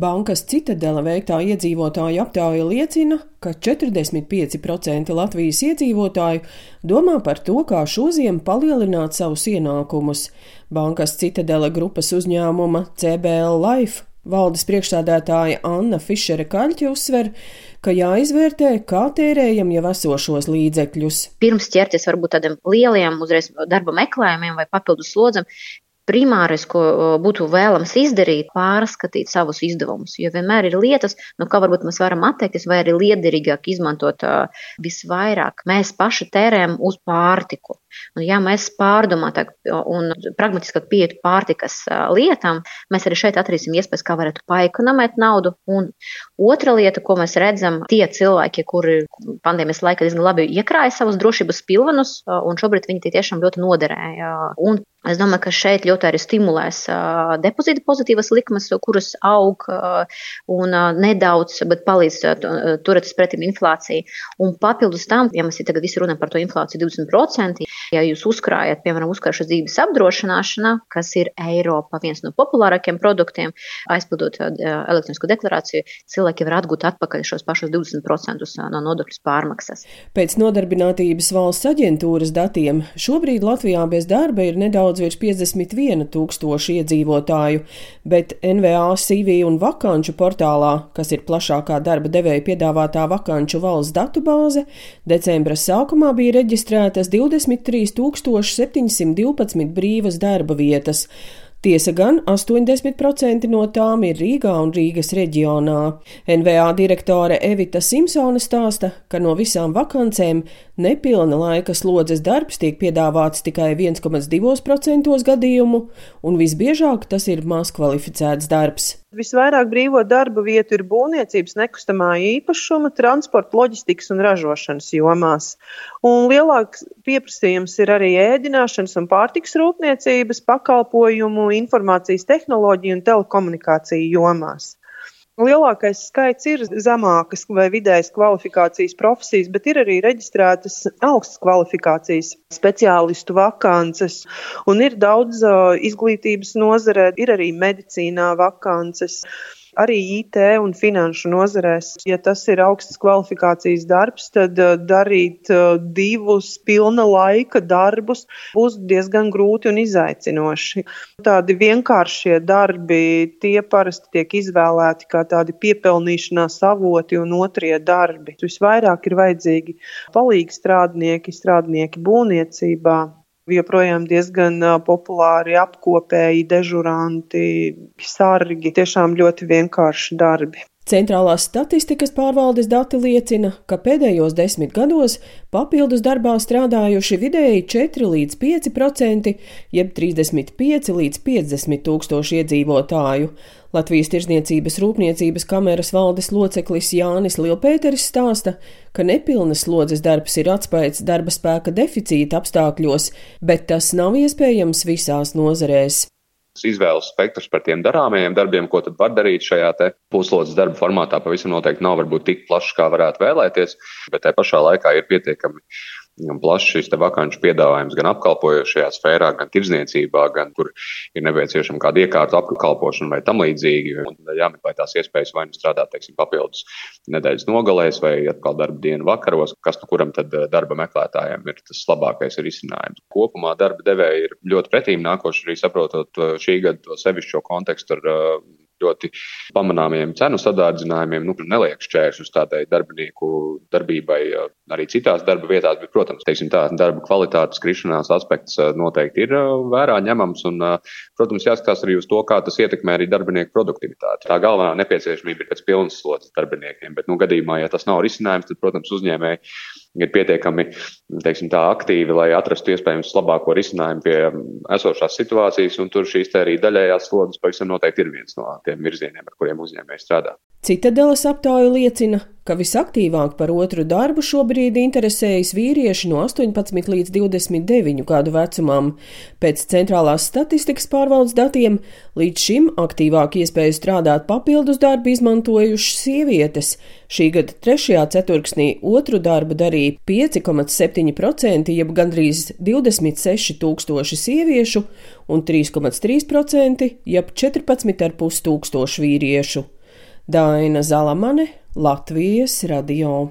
Bankas Citadela veiktā iedzīvotāju aptāja liecina, ka 45% Latvijas iedzīvotāju domā par to, kā šoziem palielināt savus ienākumus. Bankas Citadela grupas uzņēmuma CBL Life valdes priekšstādātāja Anna Fišere Kaļķa uzsver, ka jāizvērtē, kā tērējam jau esošos līdzekļus. Pirms ķerties varbūt tādiem lieliem uzreiz darba meklējumiem vai papildus slodzam, primārais, ko būtu vēlams izdarīt, pārskatīt savus izdevumus. Jo vienmēr ir lietas, no kā varbūt mēs varam atteikties, vai arī liederīgāk izmantot visvairāk. Mēs paši tērējam uz pārtiku. Un, ja mēs pārdomātāk un pragmatiskāk pietu pārtikas lietām, mēs arī šeit atradīsim iespējas, kā varētu paekonomēt naudu. Un otra lieta, ko mēs redzam, tie cilvēki, kuri pandēmijas laikā diezgan labi iekrāja savus drošības pilvenus, un šobrīd viņi tiešām ļoti noderēja. Un Es domāju, ka šeit ļoti arī stimulēs depozīta pozitīvas likmes, kuras aug un nedaudz, bet palīdz turēties pretim inflācijai. Un papildus tam, ja mēs tagad visi runājam par to inflāciju 20%, ja jūs uzkrājat, piemēram, uzkrājušas dzīves apdrošināšana, kas ir Eiropa viens no populārākiem produktiem, aizpildot uh, elektronisko deklarāciju, cilvēki var atgūt atpakaļ šos pašus 20% no nodokļu pārmaksas. Pēc nodarbinātības valsts aģentūras datiem šobrīd Latvijā bez darba ir nedaudz virs 51 tūkstoši iedzīvotāju, bet NVA CV un vakanču portālā, kas ir plašākā darba devēja piedāvātā vakanču valsts datubāze, decembra sākumā bija reģistrētas 23 712 brīvas darba vietas. Tiesa gan 80% no tām ir Rīgā un Rīgas reģionā. NVA direktore Evita Simpsone stāsta, ka no visām vakancēm nepilna laika slodzes darbs tiek piedāvāts tikai 1,2% gadījumu, un visbiežāk tas ir maz kvalificēts darbs. Visvairāk brīvo darba vietu ir būvniecības, nekustamā īpašuma, transporta, loģistikas un ražošanas jomās. Un lielāks pieprasījums ir arī ēdināšanas un pārtiks rūpniecības, pakalpojumu, informācijas tehnoloģiju un telekomunikāciju jomās. Lielākais skaits ir zemākas vai vidējas kvalifikācijas profesijas, bet ir arī reģistrētas augstas kvalifikācijas speciālistu vakances, un ir daudz uh, izglītības nozarē, ir arī medicīnā vakances arī IT un finanšu nozarēs. Ja tas ir augstas kvalifikācijas darbs, tad uh, darīt uh, divus pilna laika darbus būs diezgan grūti un izaicinoši. Tādi vienkāršie darbi, tie parasti tiek izvēlēti kā tādi piepelnīšanās avoti un otrie darbi. Visvairāk ir vajadzīgi palīgi strādnieki, strādnieki būvniecībā, joprojām diezgan populāri apkopēji, dežuranti, sargi. Tiešām ļoti vienkārši darbi. Centrālās statistikas pārvaldes dati liecina, ka pēdējos desmit gados papildus darbā strādājuši vidēji 4 līdz 5 procenti, jeb 35 līdz 50 tūkstoši iedzīvotāju. Latvijas Tirzniecības rūpniecības kameras valdes loceklis Jānis Lielpēteris stāsta, ka nepilnas slodzes darbs ir atspējis darba spēka deficīta apstākļos, bet tas nav iespējams visās nozarēs izvēles spektrs par tiem darāmajiem darbiem, ko tad var darīt šajā puslodes darba formātā. Pavisam noteikti nav varbūt tik plašs, kā varētu vēlēties, bet tajā pašā laikā ir pietiekami plašs šis vakanču piedāvājums gan apkalpojošajā sfērā, gan tirdzniecībā, gan kur ir nepieciešama kāda iekārta apkalpošana vai tam līdzīgi. Un jāmeklē tās iespējas vai nu strādāt, teiksim, papildus nedēļas nogalēs vai atkal darba dienu vakaros, kas nu kuram tad eh, darba meklētājiem ir tas labākais risinājums. Kopumā darba devēji ir ļoti pretīm nākoši arī saprotot eh, šī gada to sevišķo kontekstu ar eh, ļoti pamanāmiem cenu sadārdzinājumiem, nu, neliek šķēršļus tādai darbinieku darbībai arī citās darba vietās, bet, protams, teiksim, tā darba kvalitātes krišanās aspekts noteikti ir vērā ņemams un, protams, jāskatās arī uz to, kā tas ietekmē arī darbinieku produktivitāti. Tā galvenā nepieciešamība ir pēc pilnas slodzes darbiniekiem, bet, nu, gadījumā, ja tas nav risinājums, tad, protams, uzņēmēji ir pietiekami teiksim, tā, aktīvi, lai atrastu iespējams labāko risinājumu pie esošās situācijas. Tur šīs arī daļējās slodzes pavisam noteikti ir viens no tiem virzieniem, ar kuriem uzņēmēji strādā. Citadeles aptauja liecina, ka visaktīvāk par otru darbu šobrīd interesējas vīrieši no 18 līdz 29 gadu vecumam. Pēc centrālās statistikas pārvaldes datiem līdz šim aktīvāk iespēju strādāt papildus darbu izmantojušas sievietes. Šī gada trešajā ceturksnī otru darbu darīja 5,7%, jeb gandrīz 26 tūkstoši sieviešu un 3,3%, jeb 14,5 tūkstoši vīriešu. Daina Zalamane, Latvijas radio.